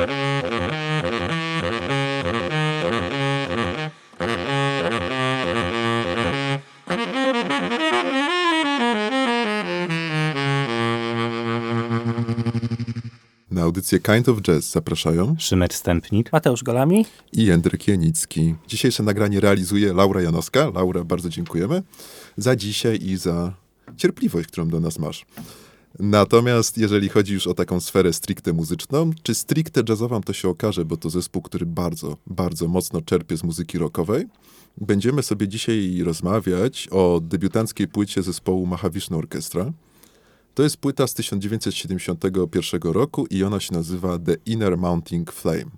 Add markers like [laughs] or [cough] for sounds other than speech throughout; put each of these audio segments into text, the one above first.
Na audycję Kind of Jazz zapraszają Szymer Stępnik, Mateusz Golami i Jędryk Janicki. Dzisiejsze nagranie realizuje Laura Janowska. Laura, bardzo dziękujemy za dzisiaj i za cierpliwość, którą do nas masz. Natomiast jeżeli chodzi już o taką sferę stricte muzyczną, czy stricte jazzową, to się okaże, bo to zespół, który bardzo, bardzo mocno czerpie z muzyki rockowej. Będziemy sobie dzisiaj rozmawiać o debiutanckiej płycie zespołu Mahavishnu Orchestra. To jest płyta z 1971 roku i ona się nazywa The Inner Mounting Flame.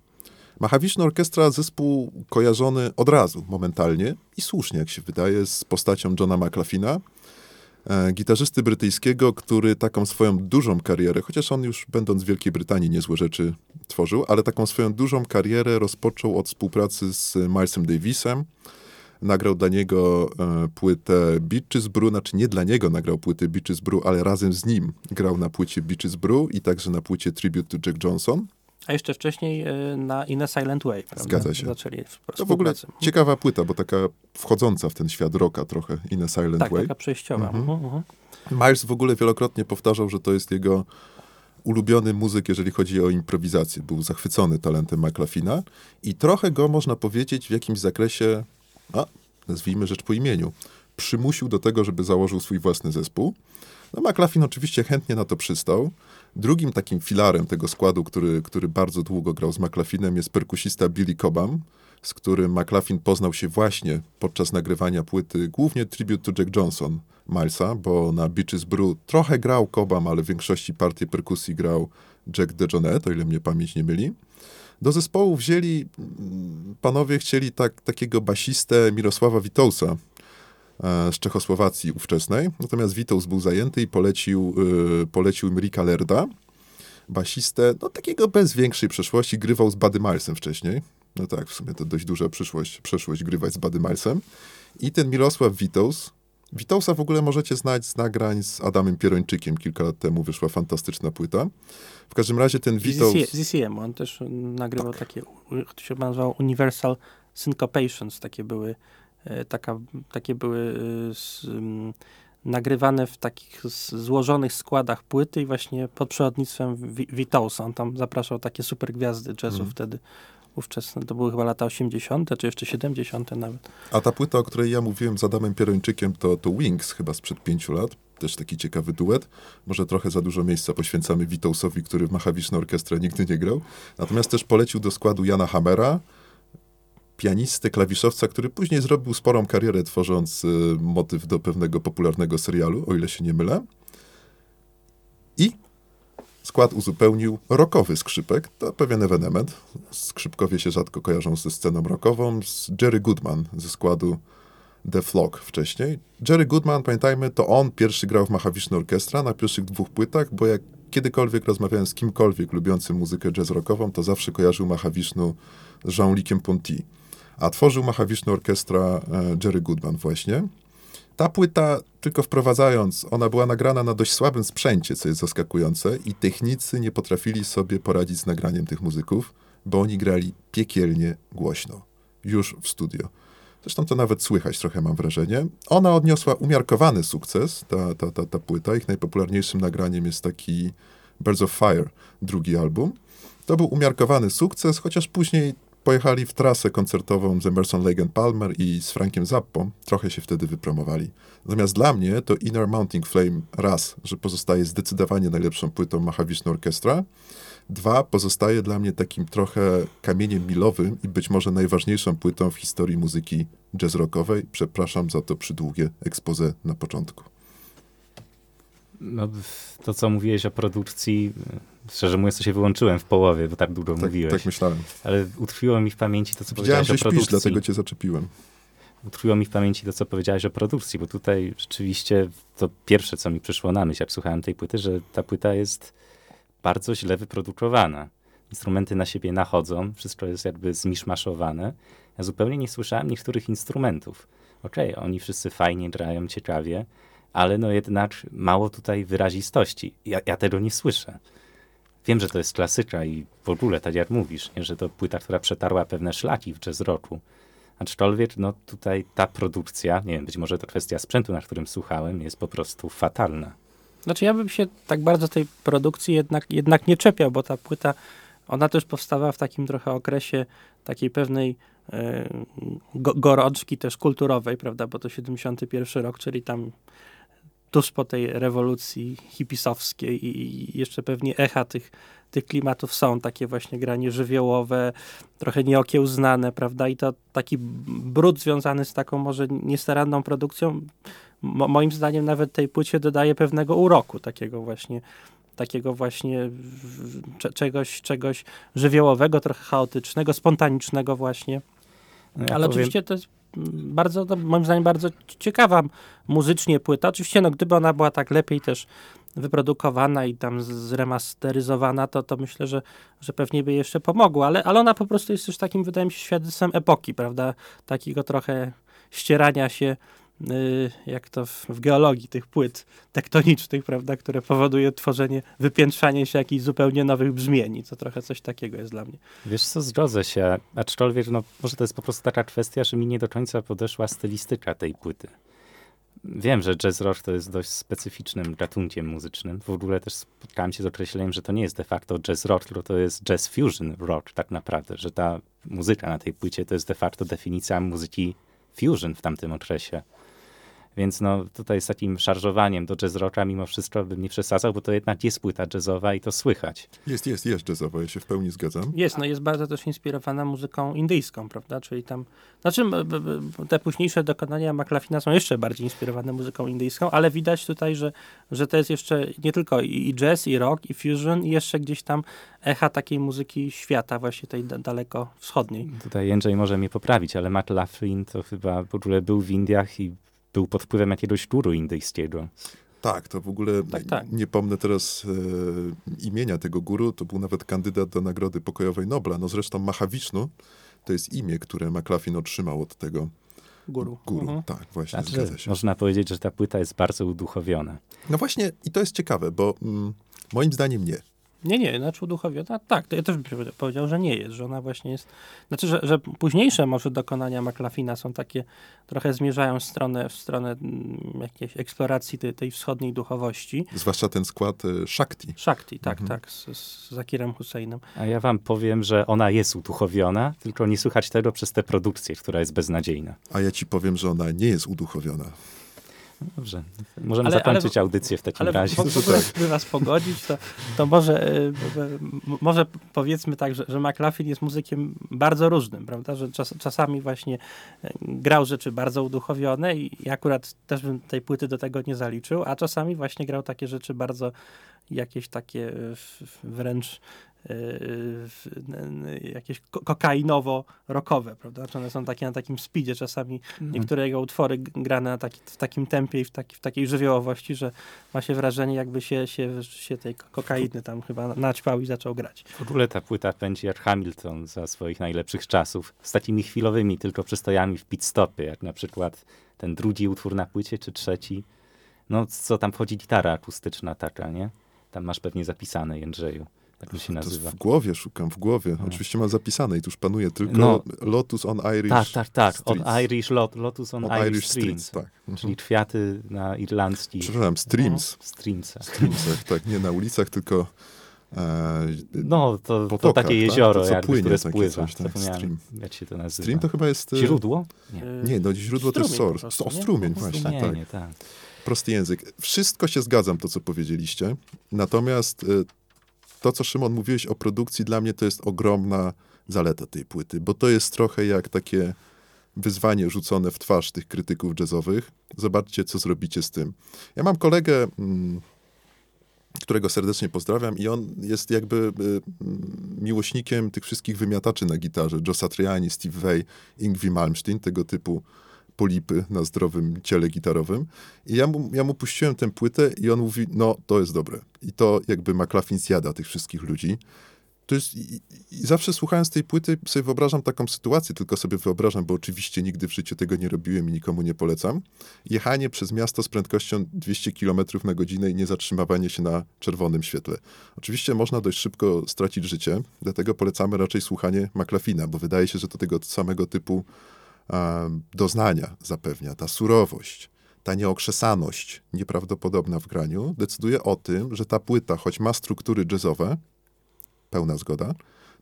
Mahavishnu Orchestra zespół kojarzony od razu, momentalnie i słusznie, jak się wydaje, z postacią Johna McLaughlina, gitarzysty brytyjskiego, który taką swoją dużą karierę, chociaż on już będąc w Wielkiej Brytanii niezłe rzeczy tworzył, ale taką swoją dużą karierę rozpoczął od współpracy z Milesem Davisem, nagrał dla niego e, płytę Beaches Brew, znaczy nie dla niego nagrał płytę Beaches Brew, ale razem z nim grał na płycie Beaches Brew i także na płycie Tribute to Jack Johnson. A jeszcze wcześniej y, na In a Silent Way. Prawda? Zgadza się. Zaczęli To w ogóle ciekawa płyta, bo taka wchodząca w ten świat rocka trochę, In a Silent tak, Way. taka przejściowa. Mhm. Mhm. Mhm. Miles w ogóle wielokrotnie powtarzał, że to jest jego ulubiony muzyk, jeżeli chodzi o improwizację. Był zachwycony talentem McLaughlina i trochę go, można powiedzieć, w jakimś zakresie, a, nazwijmy rzecz po imieniu, przymusił do tego, żeby założył swój własny zespół. No McLaughlin oczywiście chętnie na to przystał. Drugim takim filarem tego składu, który, który bardzo długo grał z McLaughlinem, jest perkusista Billy Cobham, z którym McLaughlin poznał się właśnie podczas nagrywania płyty, głównie Tribute to Jack Johnson Milesa, bo na Beaches Brew trochę grał Cobham, ale w większości partii perkusji grał Jack DeJohnette, o ile mnie pamięć nie myli. Do zespołu wzięli, mm, panowie chcieli tak, takiego basistę Mirosława Witousa, z Czechosłowacji ówczesnej. Natomiast Witous był zajęty i polecił, y, polecił im Ricka Lerda, basistę, no takiego bez większej przeszłości, grywał z Buddy Milesem wcześniej. No tak, w sumie to dość duża przyszłość, przeszłość grywać z Buddy Milesem. I ten Mirosław Witous, Witousa w ogóle możecie znać z nagrań z Adamem Pierończykiem. Kilka lat temu wyszła fantastyczna płyta. W każdym razie ten Witous... Z ZCM, on też nagrywał takie, u- to się nazywało Universal Syncopations, takie były, e, taka, takie były e, s, m, nagrywane w takich z- złożonych składach płyty i właśnie pod przewodnictwem Wi- Witousa. On tam zapraszał takie super gwiazdy jazzu Mhm. wtedy ówczesne. To były chyba lata 80., czy jeszcze 70. nawet. A ta płyta, o której ja mówiłem z Adamem Pierończykiem, to, to Wings chyba sprzed pięciu lat. Też taki ciekawy duet. Może trochę za dużo miejsca poświęcamy Witousowi, który w Machawiczną Orkiestrę nigdy nie grał. Natomiast też polecił do składu Jana Hammera, pianistę, klawiszowca, który później zrobił sporą karierę, tworząc y, motyw do pewnego popularnego serialu, o ile się nie mylę. I skład uzupełnił rockowy skrzypek, to pewien ewenement. Skrzypkowie się rzadko kojarzą ze sceną rockową, z Jerry Goodman ze składu The Flock wcześniej. Jerry Goodman, pamiętajmy, to on pierwszy grał w Mahavishnu Orchestra na pierwszych dwóch płytach, bo jak kiedykolwiek rozmawiałem z kimkolwiek lubiącym muzykę jazz rockową, to zawsze kojarzył Mahavishnu z Jean-Luciem Ponty. A tworzył Mahavishnu Orchestra e, Jerry Goodman właśnie. Ta płyta, tylko wprowadzając, ona była nagrana na dość słabym sprzęcie, co jest zaskakujące, i technicy nie potrafili sobie poradzić z nagraniem tych muzyków, bo oni grali piekielnie głośno, już w studio. Zresztą to nawet słychać trochę, mam wrażenie. Ona odniosła umiarkowany sukces, ta, ta, ta, ta płyta. Ich najpopularniejszym nagraniem jest taki Birds of Fire, drugi album. To był umiarkowany sukces, chociaż później pojechali w trasę koncertową z Emerson Lake Palmer i z Frankiem Zappą. Trochę się wtedy wypromowali. Natomiast dla mnie to Inner Mounting Flame raz, że pozostaje zdecydowanie najlepszą płytą Mahavishnu Orchestra. Dwa, pozostaje dla mnie takim trochę kamieniem milowym i być może najważniejszą płytą w historii muzyki jazz rockowej. Przepraszam za to przydługie expose na początku. No, to, co mówiłeś o produkcji, szczerze mówiąc, to się wyłączyłem w połowie, bo tak długo Tak, mówiłeś. tak myślałem. Ale utkwiło mi w pamięci to, co Widziałem, powiedziałeś że o śpisz, produkcji. dlatego cię zaczepiłem. utkwiło mi w pamięci to, co powiedziałeś o produkcji, bo tutaj rzeczywiście to pierwsze, co mi przyszło na myśl, jak słuchałem tej płyty, że ta płyta jest bardzo źle wyprodukowana. Instrumenty na siebie nachodzą, wszystko jest jakby zmiszmaszowane. Ja zupełnie nie słyszałem niektórych instrumentów. Okej, oni wszyscy fajnie grają, ciekawie, ale no jednak mało tutaj wyrazistości. Ja, ja tego nie słyszę. Wiem, że to jest klasyka i w ogóle, tak jak mówisz, nie, że to płyta, która przetarła pewne szlaki w jazz rocku. Aczkolwiek, no tutaj ta produkcja, nie wiem, być może to kwestia sprzętu, na którym słuchałem, jest po prostu fatalna. Znaczy ja bym się tak bardzo tej produkcji jednak, jednak nie czepiał, bo ta płyta, ona też powstawała w takim trochę okresie takiej pewnej e, go, gorączki też kulturowej, prawda, bo to 71 rok, czyli tam tuż po tej rewolucji hipisowskiej i jeszcze pewnie echa tych, tych klimatów są, takie właśnie granie żywiołowe, trochę nieokiełznane, prawda, i to taki brud związany z taką może niestaranną produkcją, mo moim zdaniem nawet tej płycie dodaje pewnego uroku, takiego właśnie takiego właśnie czegoś, czegoś żywiołowego, trochę chaotycznego, spontanicznego właśnie. No ja Ale powiem... oczywiście to jest bardzo, moim zdaniem, bardzo ciekawa muzycznie płyta. Oczywiście, no, gdyby ona była tak lepiej też wyprodukowana i tam zremasteryzowana, to, to myślę, że, że pewnie by jeszcze pomogło, ale, ale ona po prostu jest też takim, wydaje mi się, świadectwem epoki, prawda? Takiego trochę ścierania się jak to w, w, geologii tych płyt tektonicznych, prawda, które powoduje tworzenie, wypiętrzanie się jakichś zupełnie nowych brzmieni, co trochę coś takiego jest dla mnie. Wiesz co, zgodzę się, aczkolwiek no, może to jest po prostu taka kwestia, że mi nie do końca podeszła stylistyka tej płyty. Wiem, że jazz rock to jest dość specyficznym gatunkiem muzycznym. W ogóle też spotkałem się z określeniem, że to nie jest de facto jazz rock, tylko to jest jazz fusion rock tak naprawdę, że ta muzyka na tej płycie to jest de facto definicja muzyki fusion w tamtym okresie. Więc no tutaj z takim szarżowaniem do jazz rocka mimo wszystko bym nie przesadzał, bo to jednak jest płyta jazzowa i to słychać. Jest, jest, jest jazzowa, ja się w pełni zgadzam. Jest, no jest bardzo też inspirowana muzyką indyjską, prawda? Czyli tam, znaczy te późniejsze dokonania McLaughlina są jeszcze bardziej inspirowane muzyką indyjską, ale widać tutaj, że, że to jest jeszcze nie tylko i jazz, i rock, i fusion, i jeszcze gdzieś tam echa takiej muzyki świata, właśnie tej daleko wschodniej. Tutaj Jędrzej może mnie poprawić, ale McLaughlin to chyba w ogóle był w Indiach i był pod wpływem jakiegoś turu indyjskiego. Tak, to w ogóle tak, tak. nie pomnę teraz e, imienia tego guru, to był nawet kandydat do Nagrody Pokojowej Nobla. No zresztą Mahavishnu to jest imię, które McLaughlin otrzymał od tego guru. Guru, mhm. tak, właśnie, znaczy, zgadza się. Można powiedzieć, że ta płyta jest bardzo uduchowiona. No właśnie i to jest ciekawe, bo mm, moim zdaniem nie. Nie, nie, znaczy uduchowiona, tak, to ja też bym powiedział, że nie jest, że ona właśnie jest, znaczy, że, że późniejsze może dokonania McLafina są takie, trochę zmierzają w stronę, w stronę mm, jakiejś eksploracji tej, tej wschodniej duchowości. Zwłaszcza ten skład y, Shakti. Shakti, tak, mhm. tak, z, z Zakirem Husseinem. A ja wam powiem, że ona jest uduchowiona, tylko nie słychać tego przez tę produkcję, która jest beznadziejna. A ja ci powiem, że ona nie jest uduchowiona. Dobrze, możemy ale, zakończyć ale, audycję w takim ale razie. Ale was pogodzić, to, to może, e, może powiedzmy tak, że, że McLaughlin jest muzykiem bardzo różnym, prawda, że czas, czasami właśnie e, grał rzeczy bardzo uduchowione i akurat też bym tej płyty do tego nie zaliczył, a czasami właśnie grał takie rzeczy bardzo jakieś takie wręcz jakieś kokainowo-rokowe, prawda? Czy one są takie na takim speedzie czasami. Mhm. Niektóre jego utwory grane na taki, w takim tempie i w, taki, w takiej żywiołowości, że ma się wrażenie, jakby się, się, się tej kokainy tam chyba naćpał i zaczął grać. W ogóle ta płyta pędzi jak Hamilton za swoich najlepszych czasów, z takimi chwilowymi tylko przystojami w pit stopie, jak na przykład ten drugi utwór na płycie, czy trzeci. No co tam wchodzi gitara akustyczna taka, nie? Tam masz pewnie zapisane, Jędrzeju. Tak się nazywa. w głowie szukam, w głowie. No. Oczywiście mam zapisane i tuż panuje tylko no. Lotus on Irish Tak, tak, tak. On Irish lot, Lotus on, on Irish, Irish Streams. Tak. Mhm. Czyli kwiaty na irlandzkich. Przepraszam, streams. No, streamsach. Streamsach, tak. Nie na ulicach, tylko e, no, to, potokach, to takie tak? jezioro, tak? to, jakby, płynie, które spływa. Coś, tak? Stream. Jak się to nazywa? Stream to chyba jest... E, źródło? Nie, nie no źródło strumień to jest source. O, strumień, właśnie, tak. tak. Prosty język. Wszystko się zgadzam, to co powiedzieliście. Natomiast e, to, co Szymon mówiłeś o produkcji, dla mnie to jest ogromna zaleta tej płyty, bo to jest trochę jak takie wyzwanie rzucone w twarz tych krytyków jazzowych. Zobaczcie, co zrobicie z tym. Ja mam kolegę, mm, którego serdecznie pozdrawiam i on jest jakby y, mm, miłośnikiem tych wszystkich wymiataczy na gitarze. Joe Satriani, Steve Vai, Ingvi Malmsteen, tego typu polipy na zdrowym ciele gitarowym. I ja mu, ja mu puściłem tę płytę i on mówi, no to jest dobre. I to jakby McLaughlin zjada tych wszystkich ludzi. to jest, i, i, zawsze słuchając tej płyty sobie wyobrażam taką sytuację, tylko sobie wyobrażam, bo oczywiście nigdy w życiu tego nie robiłem i nikomu nie polecam. Jechanie przez miasto z prędkością 200 km na godzinę i nie zatrzymywanie się na czerwonym świetle. Oczywiście można dość szybko stracić życie, dlatego polecamy raczej słuchanie McLafina, bo wydaje się, że to tego samego typu doznania zapewnia, ta surowość, ta nieokrzesaność nieprawdopodobna w graniu decyduje o tym, że ta płyta, choć ma struktury jazzowe, pełna zgoda,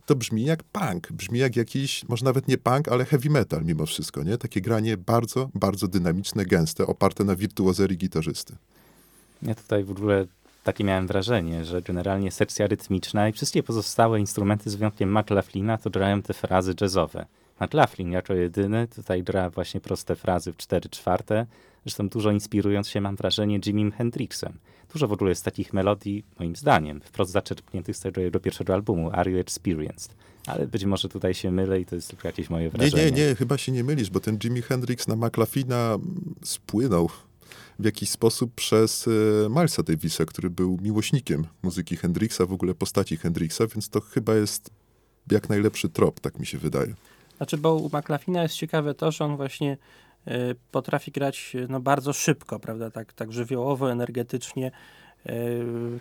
to brzmi jak punk, brzmi jak jakiś, może nawet nie punk, ale heavy metal mimo wszystko, nie? Takie granie bardzo, bardzo dynamiczne, gęste, oparte na wirtuozerii gitarzysty. Ja tutaj w ogóle takie miałem wrażenie, że generalnie sekcja rytmiczna i wszystkie pozostałe instrumenty z wyjątkiem McLaughlina to grają te frazy jazzowe. McLaughlin jako jedyny tutaj gra właśnie proste frazy w 4 czwarte, zresztą dużo inspirując się, mam wrażenie, Jimim Hendrixem. Dużo w ogóle jest takich melodii, moim zdaniem, wprost zaczerpniętych z tego jego pierwszego albumu, Are You Experienced? Ale być może tutaj się mylę i to jest tylko jakieś moje wrażenie. Nie, nie, nie, chyba się nie mylisz, bo ten Jimi Hendrix na McLafina spłynął w jakiś sposób przez e, Milesa Davisa, który był miłośnikiem muzyki Hendrixa, w ogóle postaci Hendrixa, więc to chyba jest jak najlepszy trop, tak mi się wydaje. Znaczy, bo u McLafina jest ciekawe to, że on właśnie y, potrafi grać no, bardzo szybko, prawda, tak, tak żywiołowo, energetycznie, y,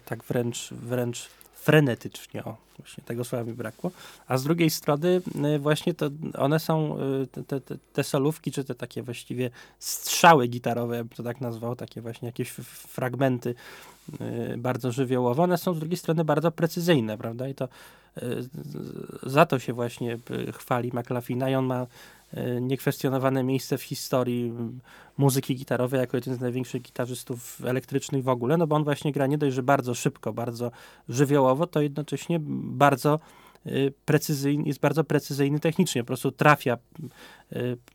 tak wręcz, wręcz frenetycznie, o, właśnie tego słowa mi brakło, a z drugiej strony y, właśnie to one są, te, te, te solówki, czy te takie właściwie strzały gitarowe, ja bym to tak nazwał, takie właśnie jakieś fragmenty bardzo żywiołowe, one są z drugiej strony bardzo precyzyjne, prawda, i to za to się właśnie chwali McLafina i on ma e, niekwestionowane miejsce w historii muzyki gitarowej jako jeden z największych gitarzystów elektrycznych w ogóle, no bo on właśnie gra nie dość, że bardzo szybko, bardzo żywiołowo, to jednocześnie bardzo Y, precyzyjny, jest bardzo precyzyjny technicznie, po prostu trafia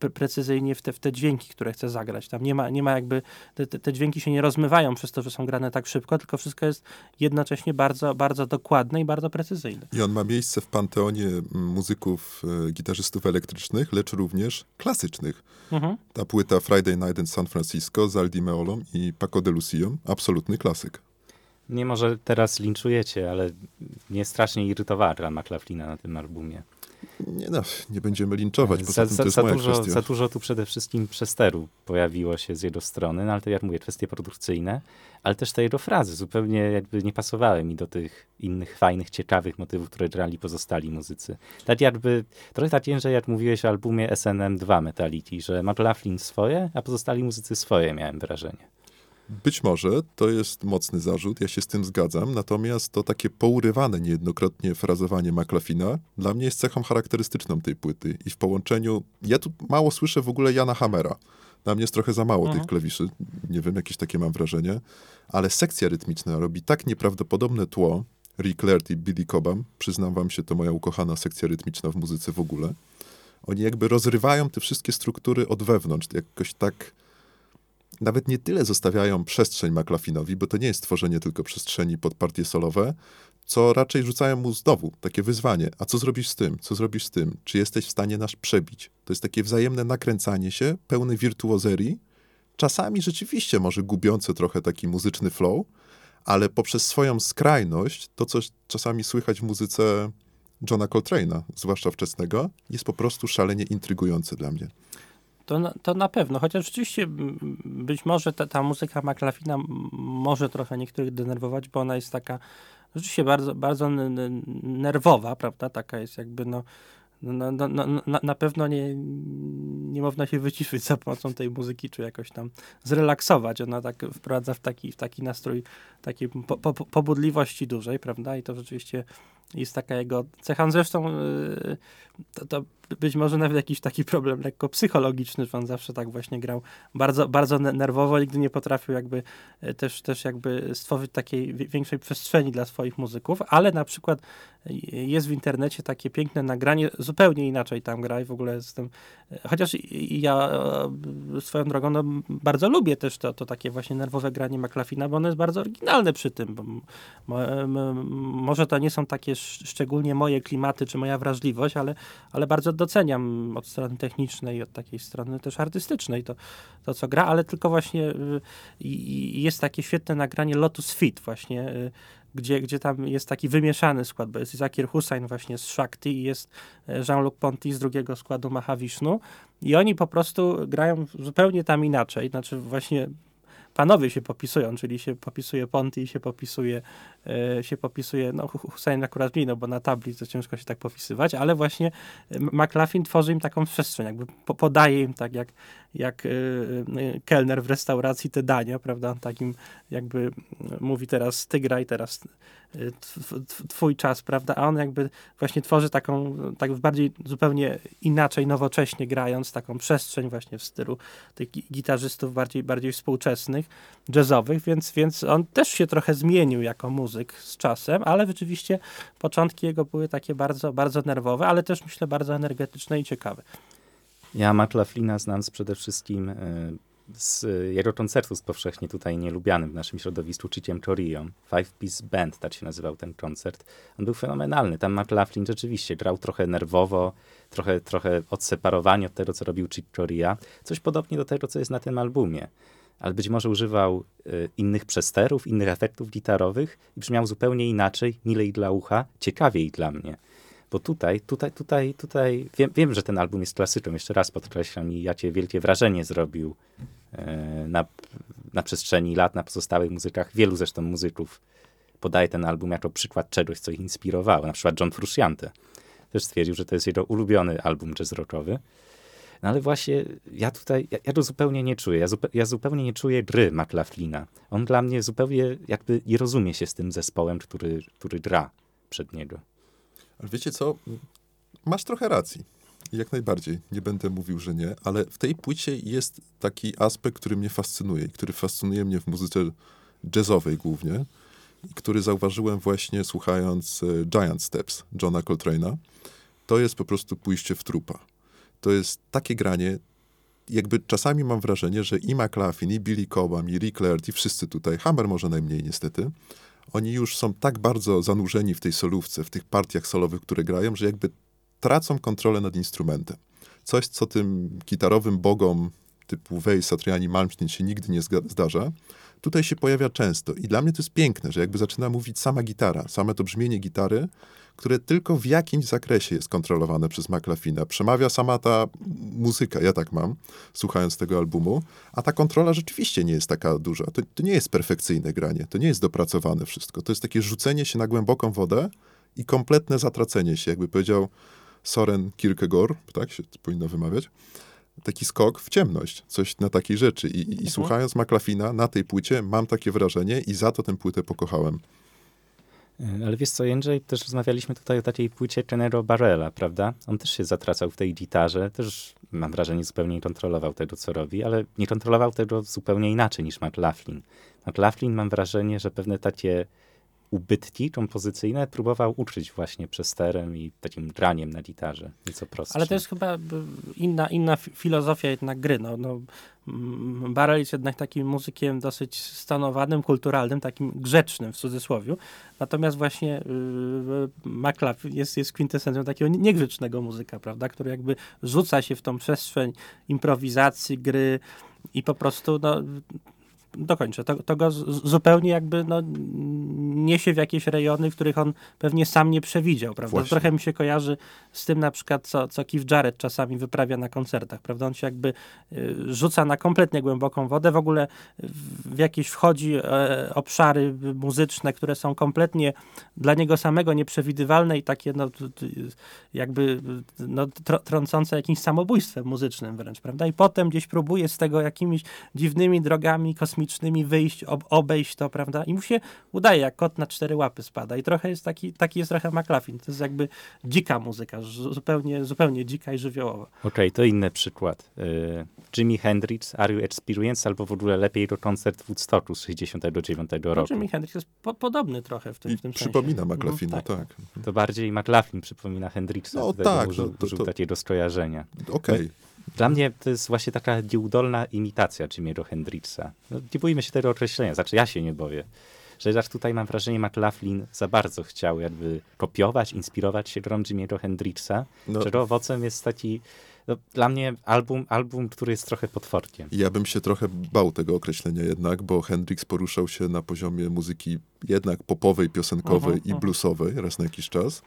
y, precyzyjnie w te, w te dźwięki, które chce zagrać. Tam nie ma, nie ma jakby, te, te dźwięki się nie rozmywają przez to, że są grane tak szybko, tylko wszystko jest jednocześnie bardzo, bardzo dokładne i bardzo precyzyjne. I on ma miejsce w panteonie muzyków, e, gitarzystów elektrycznych, lecz również klasycznych. Mhm. Ta płyta Friday Night in San Francisco z Aldi Meolą i Paco de Lucio, absolutny klasyk. Nie może teraz linczujecie, ale mnie strasznie irytowała gra McLaughlina na tym albumie. Nie no, nie będziemy linczować, poza za, tym to jest za, dużo, za dużo tu przede wszystkim przesteru pojawiło się z jego strony, no ale to jak mówię, kwestie produkcyjne, ale też te jego frazy zupełnie jakby nie pasowały mi do tych innych fajnych, ciekawych motywów, które grali pozostali muzycy. Tak jakby, trochę tak, że jak mówiłeś o albumie SNM2 Metality, że McLaughlin swoje, a pozostali muzycy swoje, miałem wrażenie. Być może to jest mocny zarzut, ja się z tym zgadzam, natomiast to takie pourywane niejednokrotnie frazowanie McLafina dla mnie jest cechą charakterystyczną tej płyty i w połączeniu, ja tu mało słyszę w ogóle Jana Hammera. Dla mnie jest trochę za mało mhm. tych klawiszy, nie wiem, jakieś takie mam wrażenie, ale sekcja rytmiczna robi tak nieprawdopodobne tło, Rick Laird i Billy Cobham, przyznam wam się, to moja ukochana sekcja rytmiczna w muzyce w ogóle. Oni jakby rozrywają te wszystkie struktury od wewnątrz, jakoś tak nawet nie tyle zostawiają przestrzeń McLaughlinowi, bo to nie jest tworzenie tylko przestrzeni pod partie solowe, co raczej rzucają mu znowu takie wyzwanie. A co zrobisz z tym? Co zrobisz z tym? Czy jesteś w stanie nas przebić? To jest takie wzajemne nakręcanie się, pełne wirtuozerii, czasami rzeczywiście może gubiące trochę taki muzyczny flow, ale poprzez swoją skrajność, to co czasami słychać w muzyce Johna Coltrane'a, zwłaszcza wczesnego, jest po prostu szalenie intrygujące dla mnie. To na, to na pewno, chociaż rzeczywiście być może ta, ta muzyka McLafina może trochę niektórych denerwować, bo ona jest taka rzeczywiście bardzo, bardzo nerwowa, prawda? Taka jest jakby no no, no, no, na pewno nie, nie można się wyciszyć za pomocą tej muzyki, czy jakoś tam zrelaksować. Ona tak wprowadza w taki, w taki nastrój takiej po, po, pobudliwości dużej, prawda? I to rzeczywiście jest taka jego cecha. Zresztą yy, to, to, być może nawet jakiś taki problem lekko psychologiczny, że on zawsze tak właśnie grał bardzo, bardzo nerwowo, nigdy nie potrafił jakby yy, też, też jakby stworzyć takiej większej przestrzeni dla swoich muzyków, ale na przykład jest w internecie takie piękne nagranie, zupełnie inaczej tam gra i w ogóle jestem, chociaż ja swoją drogą no, bardzo lubię też to, to takie właśnie nerwowe granie McLafina, bo ono jest bardzo oryginalne przy tym, bo może to nie są takie szczególnie moje klimaty czy moja wrażliwość, ale, ale bardzo doceniam od strony technicznej, od takiej strony też artystycznej to, to co gra, ale tylko właśnie y, jest takie świetne nagranie Lotus Fit właśnie y, gdzie, gdzie tam jest taki wymieszany skład, bo jest Zakir Hussain właśnie z Shakti i jest e, Jean-Luc Ponty z drugiego składu Mahavishnu i oni po prostu grają zupełnie tam inaczej, znaczy właśnie panowie się popisują, czyli się popisuje Ponty i się popisuje, e, się popisuje, no Hussein akurat mniej, no bo na tabli to ciężko się tak popisywać, ale właśnie e, McLaughlin tworzy im taką przestrzeń, jakby po, podaje im tak jak, jak e, e kelner w restauracji te dania, prawda, takim jakby mówi teraz ty graj, teraz Y, twój czas, prawda? A on jakby właśnie tworzy taką, tak bardziej zupełnie inaczej, nowocześnie grając, taką przestrzeń właśnie w stylu tych gitarzystów bardziej, bardziej współczesnych, jazzowych, więc, więc on też się trochę zmienił jako muzyk z czasem, ale rzeczywiście początki jego były takie bardzo, bardzo nerwowe, ale też myślę bardzo energetyczne i ciekawe. Ja McLaughlina znam z przede wszystkim y, z jego koncertu z powszechnie tutaj nielubianym w naszym środowisku Ciciem Chorio. Five Piece Band, tak się nazywał ten koncert. On był fenomenalny. Tam McLaughlin rzeczywiście grał trochę nerwowo, trochę, trochę odseparowany od tego, co robił Chick. Coś podobnie do tego, co jest na tym albumie. Ale być może używał y, innych przesterów, innych efektów gitarowych i brzmiał zupełnie inaczej, milej dla ucha, ciekawiej dla mnie. Bo tutaj, tutaj, tutaj, tutaj, wiem, wiem, że ten album jest klasyką, jeszcze raz podkreślam i ja cię wielkie wrażenie zrobił e, na, na przestrzeni lat, na pozostałych muzykach. Wielu zresztą muzyków podaje ten album jako przykład czegoś, co ich inspirowało. Na przykład John Frusciante też stwierdził, że to jest jego ulubiony album jazz. No ale właśnie ja tutaj, ja, ja to zupełnie nie czuję. Ja, zupe, ja, zupełnie nie czuję gry McLaughlina. On dla mnie zupełnie jakby nie rozumie się z tym zespołem, który, który gra przed niego. Ale wiecie co? Masz trochę racji. Jak najbardziej. Nie będę mówił, że nie, ale w tej płycie jest taki aspekt, który mnie fascynuje, który fascynuje mnie w muzyce jazzowej głównie, i który zauważyłem właśnie słuchając e, Giant Steps Johna Coltrane'a. To jest po prostu pójście w trupa. To jest takie granie, jakby czasami mam wrażenie, że i McLaughlin, i Billy Cobham, i Rick Laird, i wszyscy tutaj, Hammer może najmniej niestety, oni już są tak bardzo zanurzeni w tej solówce, w tych partiach solowych, które grają, że jakby tracą kontrolę nad instrumentem. Coś, co tym gitarowym bogom typu Weiss, Satriani, Malmsteen się nigdy nie zdarza, tutaj się pojawia często. I dla mnie to jest piękne, że jakby zaczyna mówić sama gitara, same to brzmienie gitary, które tylko w jakimś zakresie jest kontrolowane przez McLaughlina. Przemawia sama ta muzyka, ja tak mam, słuchając tego albumu, a ta kontrola rzeczywiście nie jest taka duża. To, to nie jest perfekcyjne granie, to nie jest dopracowane wszystko. To jest takie rzucenie się na głęboką wodę i kompletne zatracenie się, jakby powiedział Soren Kierkegaard, tak się powinno wymawiać, taki skok w ciemność, coś na takiej rzeczy. I, i, i mhm. słuchając McLaughlina na tej płycie mam takie wrażenie i za to tę płytę pokochałem. E, ale wiesz co, Jędrzej, też rozmawialiśmy tutaj o takiej płycie Kenero Barrella, prawda? On też się zatracał w tej gitarze, też mam wrażenie zupełnie nie kontrolował tego, co robi, ale nie kontrolował tego zupełnie inaczej niż McLaughlin. McLaughlin mam wrażenie, że pewne takie ubytki kompozycyjne próbował uczyć właśnie przesterem i takim graniem na gitarze, nieco prostsze. Ale to jest chyba inna, inna filozofia jednak gry. No, no, mm, Barrel jest jednak takim muzykiem dosyć stanowanym, kulturalnym, takim grzecznym w cudzysłowie. Natomiast właśnie yy, McLaughlin jest, jest kwintesencją takiego niegrzecznego muzyka, prawda, który jakby rzuca się w tą przestrzeń improwizacji, gry i po prostu no, dokończę. To, to go zupełnie jakby no, niesie w jakieś rejony, których on pewnie sam nie przewidział, prawda? Trochę mi się kojarzy z tym na przykład, co, co Keith Jarrett czasami wyprawia na koncertach, prawda? On się jakby y, rzuca na kompletnie głęboką wodę, w ogóle w jakieś wchodzi e, obszary muzyczne, które są kompletnie dla niego samego nieprzewidywalne i takie no, jakby no, trącące jakimś samobójstwem muzycznym wręcz, prawda? I potem gdzieś próbuje z tego jakimiś dziwnymi drogami kosmicznymi kosmicznymi wyjść, ob, obejść to, prawda? I mu się udaje, jak kot na cztery łapy spada. I trochę jest taki, taki jest trochę McLaughlin. To jest jakby dzika muzyka, zupełnie, zupełnie dzika i żywiołowa. Okej, okay, to inny przykład. Y, Jimi Hendrix, Are You Experience, albo w ogóle lepiej to koncert w Woodstocku z 69 no, roku. Jimi Hendrix jest po podobny trochę w tym, I w tym przypomina sensie. McLaughlina, mhm, tak. tak. To bardziej McLaughlin przypomina Hendrixa. No tak. Użył, to, to, użył takiego skojarzenia. Okej. Okay. Dla mnie to jest właśnie taka nieudolna imitacja Jimmy'ego Hendrixa. No, nie bójmy się tego określenia, znaczy ja się nie boję, że aż tutaj mam wrażenie McLaughlin za bardzo chciał jakby kopiować, inspirować się grą Jimmy'ego Hendrixa, No. czego owocem jest taki no, dla mnie album, album, który jest trochę potworkiem. Ja bym się trochę bał tego określenia jednak, bo Hendrix poruszał się na poziomie muzyki jednak popowej, piosenkowej Mhm, i mhm. bluesowej raz na jakiś czas.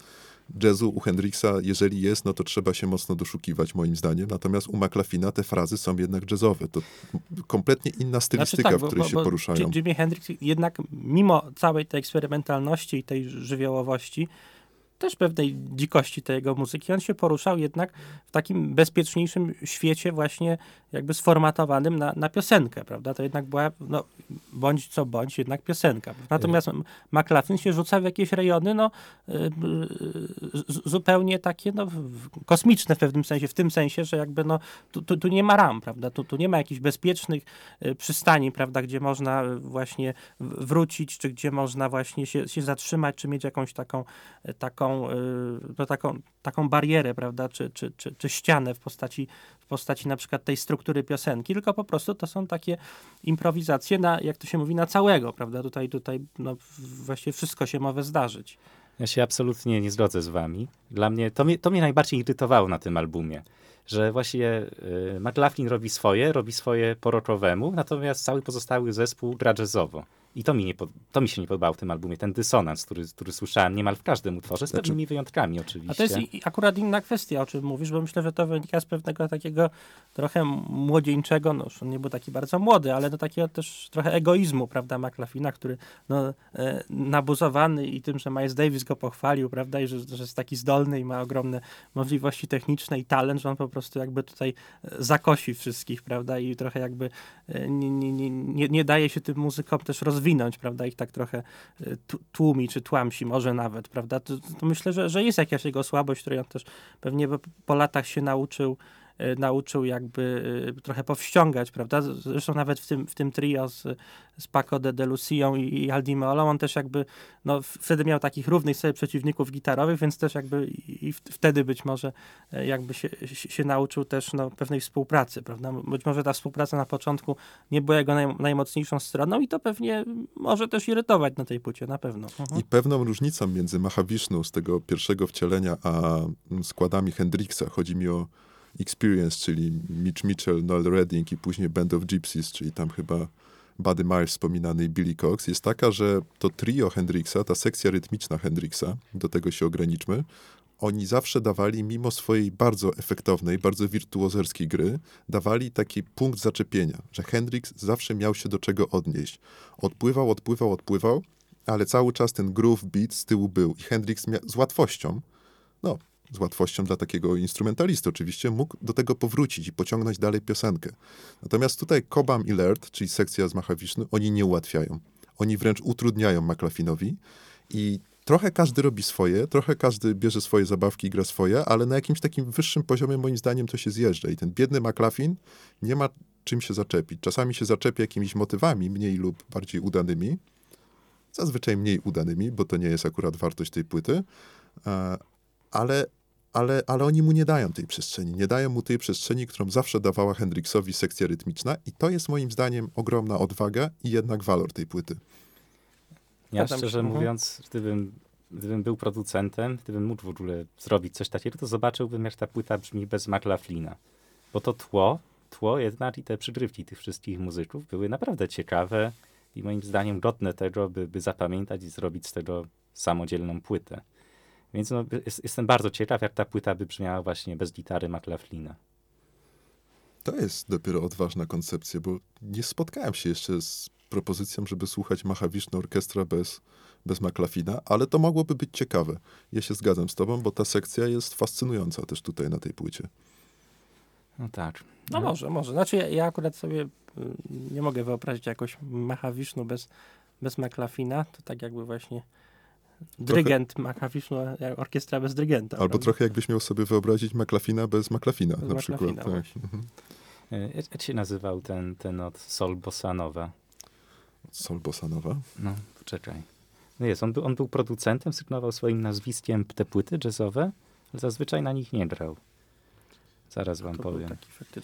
Jazzu u Hendrixa, jeżeli jest, no to trzeba się mocno doszukiwać, moim zdaniem. Natomiast u McLaughlina te frazy są jednak jazzowe. To kompletnie inna stylistyka, tak, w której bo- się bo poruszają. Jimi Hendrix jednak mimo całej tej eksperymentalności i tej żywiołowości, też pewnej dzikości tej jego muzyki, on się poruszał jednak w takim bezpieczniejszym świecie właśnie jakby sformatowanym na, na piosenkę, prawda? To jednak była, no, bądź co bądź, jednak piosenka. Natomiast McLaughlin się rzuca w jakieś rejony, no, y, y, z- zupełnie takie, no, kosmiczne w pewnym sensie, w tym sensie, że jakby, no, tu, tu, tu nie ma ram, prawda? Tu, tu nie ma jakichś bezpiecznych y, przystani, prawda, gdzie można y, właśnie wrócić, czy gdzie można właśnie się, się zatrzymać, czy mieć jakąś taką, y, taką, y, no, taką, taką barierę, prawda, czy, czy, czy, czy ścianę w postaci, w postaci na przykład tej struktury piosenki, tylko po prostu to są takie improwizacje na, jak to się mówi, na całego, prawda, tutaj, tutaj no, właściwie wszystko się może zdarzyć. Ja się absolutnie nie zgodzę z wami. Dla mnie, to mnie, to mnie najbardziej irytowało na tym albumie, że właśnie y, McLaughlin robi swoje, robi swoje po rockowemu, natomiast cały pozostały zespół gra jazzowo. I to mi, nie to mi się nie podobało w tym albumie, ten dysonans, który, który słyszałem niemal w każdym utworze, z Znaczy- pewnymi wyjątkami oczywiście. A to jest akurat inna kwestia, o czym mówisz, bo myślę, że to wynika z pewnego takiego trochę młodzieńczego, no już on nie był taki bardzo młody, ale do takiego też trochę egoizmu, prawda, McLaughlina, który no, e, nabuzowany i tym, że Miles Davis go pochwalił, prawda, i że, że jest taki zdolny i ma ogromne możliwości techniczne i talent, że on po prostu jakby tutaj e, zakosi wszystkich, prawda, i trochę jakby e, nie, nie, nie, nie, daje się tym muzykom też rozwinąć, prawda, ich tak trochę tu- tłumi, czy tłamsi może nawet, prawda, to, to myślę, że, że jest jakaś jego słabość, której on też pewnie po- latach się nauczył, nauczył jakby e, trochę powściągać, prawda, zresztą nawet w tym, w tym trio z, z Paco de, de i, i Aldi Meolą, on też jakby, no wtedy miał takich równych sobie przeciwników gitarowych, więc też jakby i, wtedy być może e, jakby się, się, się nauczył też no, pewnej współpracy, prawda, być może ta współpraca na początku nie była jego naj, najmocniejszą stroną i to pewnie może też irytować na tej płycie, na pewno. Mhm. I pewną różnicą między Mahavishnu z tego pierwszego wcielenia, a mm, składami Hendrixa, chodzi mi o Experience, czyli Mitch Mitchell, Noel Redding i później Band of Gypsies, czyli tam chyba Buddy Miles wspominany i Billy Cox, jest taka, że to trio Hendrixa, ta sekcja rytmiczna Hendrixa, do tego się ograniczmy, oni zawsze dawali, mimo swojej bardzo efektownej, bardzo wirtuozerskiej gry, dawali taki punkt zaczepienia, że Hendrix zawsze miał się do czego odnieść. Odpływał, odpływał, odpływał, ale cały czas ten groove beat z tyłu był i Hendrix z łatwością, no, z łatwością dla takiego instrumentalisty oczywiście, mógł do tego powrócić i pociągnąć dalej piosenkę. Natomiast tutaj Cobham i Laird, czyli sekcja z Mahavishnu, oni nie ułatwiają. Oni wręcz utrudniają McLaughlinowi i trochę każdy robi swoje, trochę każdy bierze swoje zabawki i gra swoje, ale na jakimś takim wyższym poziomie moim zdaniem to się zjeżdża i ten biedny McLaughlin nie ma czym się zaczepić. Czasami się zaczepia jakimiś motywami, mniej lub bardziej udanymi, zazwyczaj mniej udanymi, bo to nie jest akurat wartość tej płyty, e, ale, ale, ale oni mu nie dają tej przestrzeni. Nie dają mu tej przestrzeni, którą zawsze dawała Hendrixowi sekcja rytmiczna i to jest moim zdaniem ogromna odwaga i jednak walor tej płyty. Ja Zgadzam szczerze się, mhm. mówiąc, gdybym, gdybym był producentem, gdybym mógł w ogóle zrobić coś takiego, to zobaczyłbym, jak ta płyta brzmi bez McLaughlina. Bo to tło, tło jednak i te przygrywki tych wszystkich muzyków były naprawdę ciekawe i moim zdaniem godne tego, by, by zapamiętać i zrobić z tego samodzielną płytę. Więc no, jest, jestem bardzo ciekaw, jak ta płyta by brzmiała właśnie bez gitary McLaughlina. To jest dopiero odważna koncepcja, bo nie spotkałem się jeszcze z propozycją, żeby słuchać Mahavishnu Orkiestra bez, bez McLaughlina, ale to mogłoby być ciekawe. Ja się zgadzam z tobą, bo ta sekcja jest fascynująca też tutaj na tej płycie. No tak. No może, może. Znaczy ja, ja akurat sobie y, nie mogę wyobrazić jakoś Mahavishnu bez, bez McLaughlina. To tak jakby właśnie dyrygent Mahavishnu, a orkiestra bez dyrygenta. Albo prawda? trochę jakbyś miał sobie wyobrazić McLaughlina bez McLaughlina na przykład. McLaughlina, Tak. właśnie. Mhm. E, Jak, się nazywał ten, ten od Sol Bossanowa? Sol Bossanowa. No, poczekaj. No jest, on był, on był producentem, sygnował swoim nazwiskiem te płyty jazzowe, ale zazwyczaj na nich nie grał. Zaraz wam To powiem.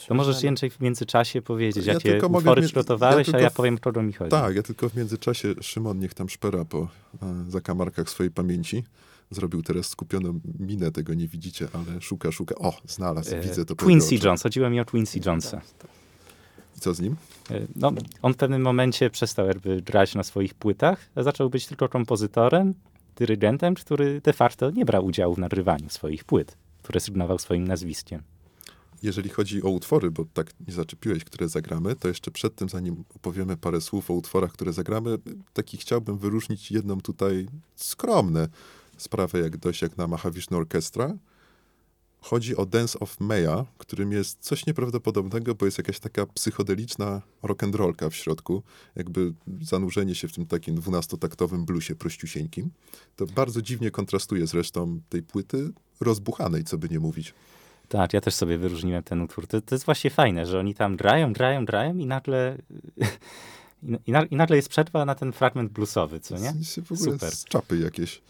To możesz. Jędrzej w międzyczasie powiedzieć, Ja jakie utwory mie- przygotowałeś, ja a ja w- powiem, kogo mi chodzi. Tak, ja tylko w międzyczasie Szymon niech tam szpera po e, zakamarkach swojej pamięci. Zrobił teraz skupioną minę, tego nie widzicie, ale szuka, szuka. O, znalazł, E, widzę to. Quincy. Jones, chodziło mi o Quincy Jonesa. I co z nim? E, No, on w pewnym momencie przestał jakby grać na swoich płytach, a zaczął być tylko kompozytorem, dyrygentem, który de facto nie brał udziału w nagrywaniu swoich płyt, które sygnował swoim nazwiskiem. Jeżeli chodzi o utwory, bo tak nie zaczepiłeś, które zagramy, to jeszcze przed tym, zanim opowiemy parę słów o utworach, które zagramy, taki chciałbym wyróżnić jedną tutaj skromne sprawę, jak dość jak na Mahavishnu Orchestra. Chodzi o Dance of Maya, którym jest coś nieprawdopodobnego, bo jest jakaś taka psychodeliczna rock'n'rollka w środku, jakby zanurzenie się w tym takim dwunastotaktowym bluesie prościusieńkim. To bardzo dziwnie kontrastuje z resztą tej płyty, rozbuchanej, co by nie mówić. Tak, ja też sobie wyróżniłem ten utwór. To, to jest właśnie fajne, że oni tam grają, grają, grają i nagle, [laughs] i, na- i nagle jest przerwa na ten fragment bluesowy, co nie? Z, w ogóle Super. z czapy jakieś.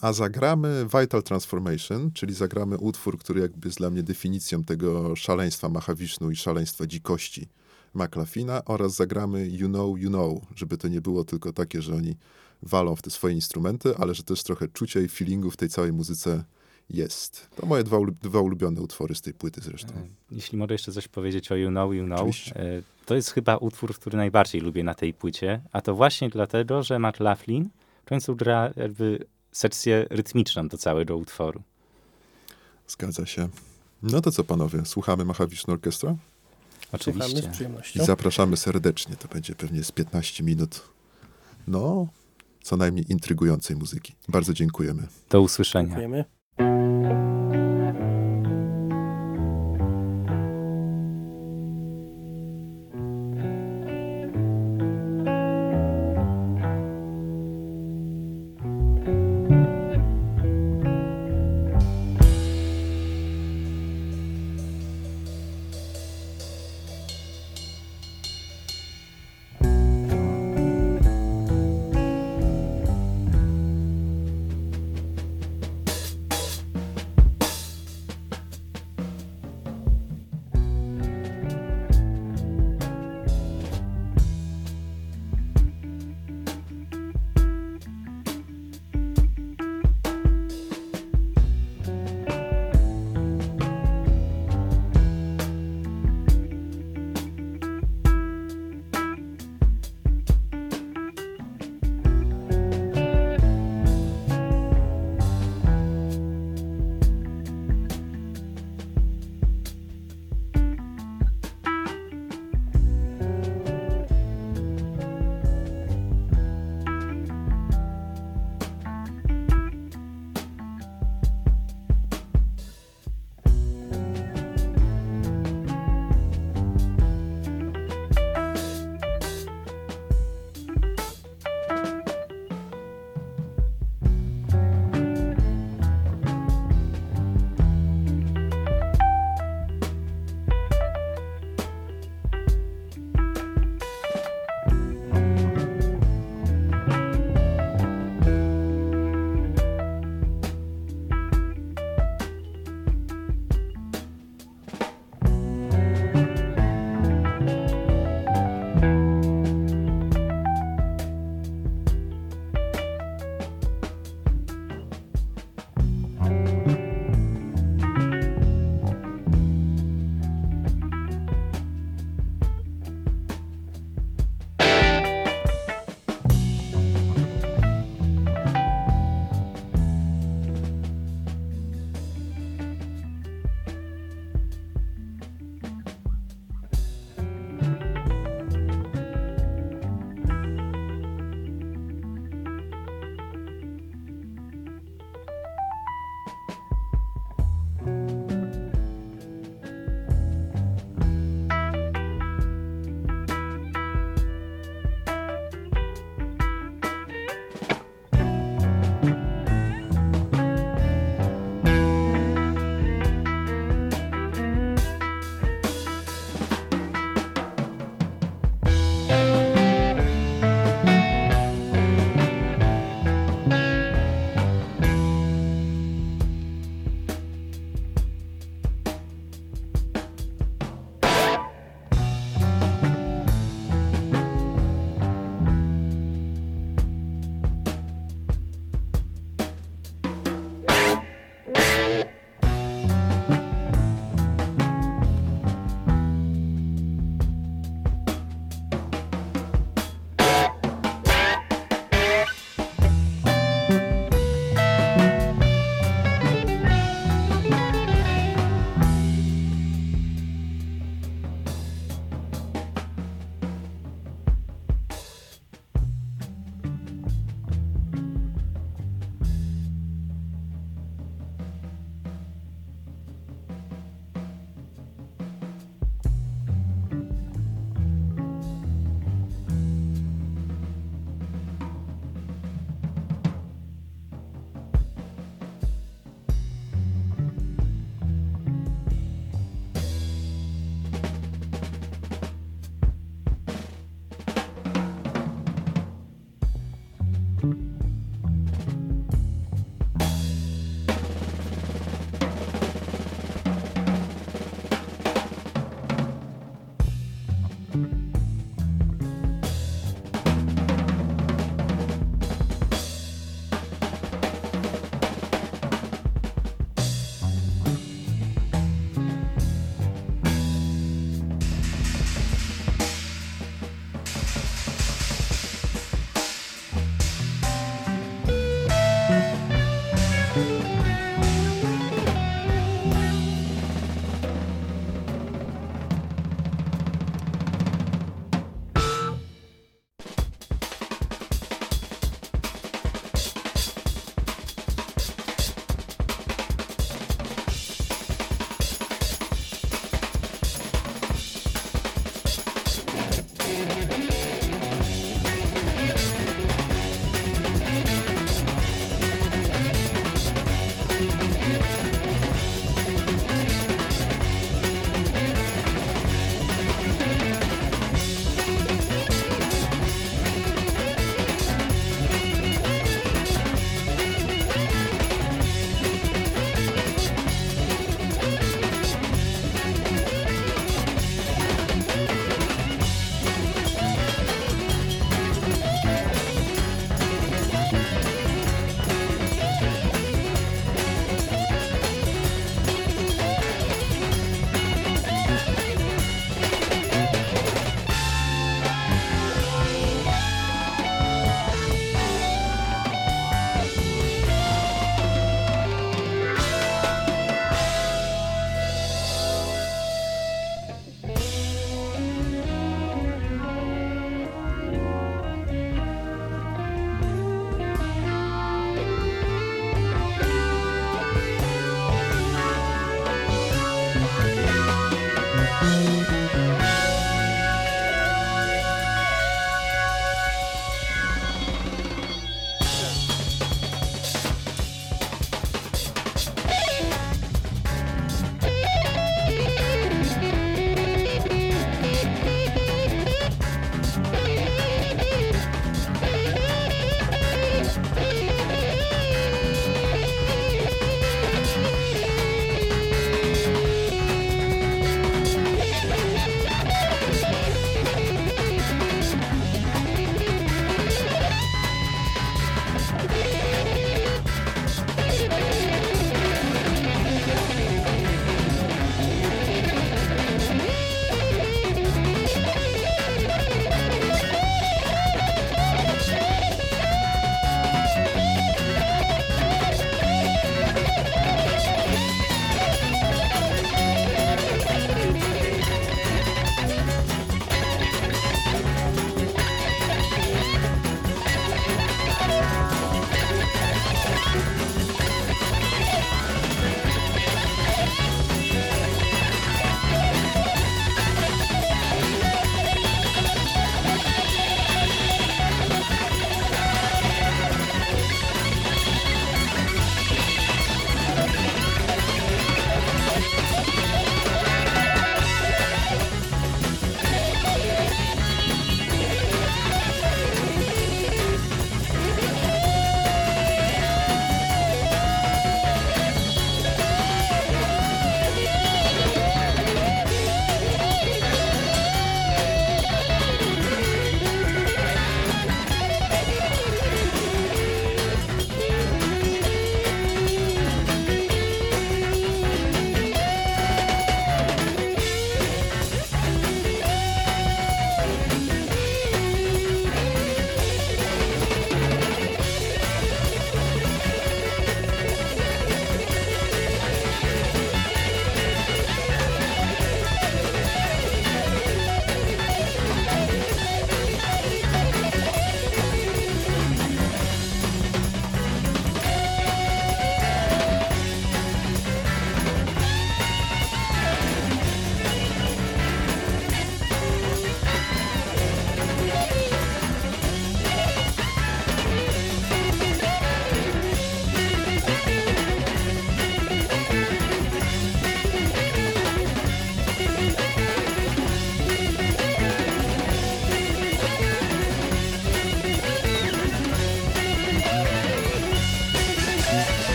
A zagramy Vital Transformation, czyli zagramy utwór, który jakby jest dla mnie definicją tego szaleństwa Mahavishnu i szaleństwa dzikości McLafina oraz zagramy You Know, You Know, żeby to nie było tylko takie, że oni walą w te swoje instrumenty, ale że też trochę czucia i feelingu w tej całej muzyce jest. To moje dwa, dwa ulubione utwory z tej płyty zresztą. Jeśli mogę jeszcze coś powiedzieć o You Know, You Know, Oczywiście. e, to jest chyba utwór, który najbardziej lubię na tej płycie, a to właśnie dlatego, że Matt Laughlin w końcu gra jakby sekcję rytmiczną do całego utworu. Zgadza się. No to co panowie, słuchamy Mahavishnu Orchestra Słuchamy Oczywiście. z i zapraszamy serdecznie. To będzie pewnie z 15 minut. No, co najmniej intrygującej muzyki. Bardzo dziękujemy. Do usłyszenia. Dziękujemy. Thank you.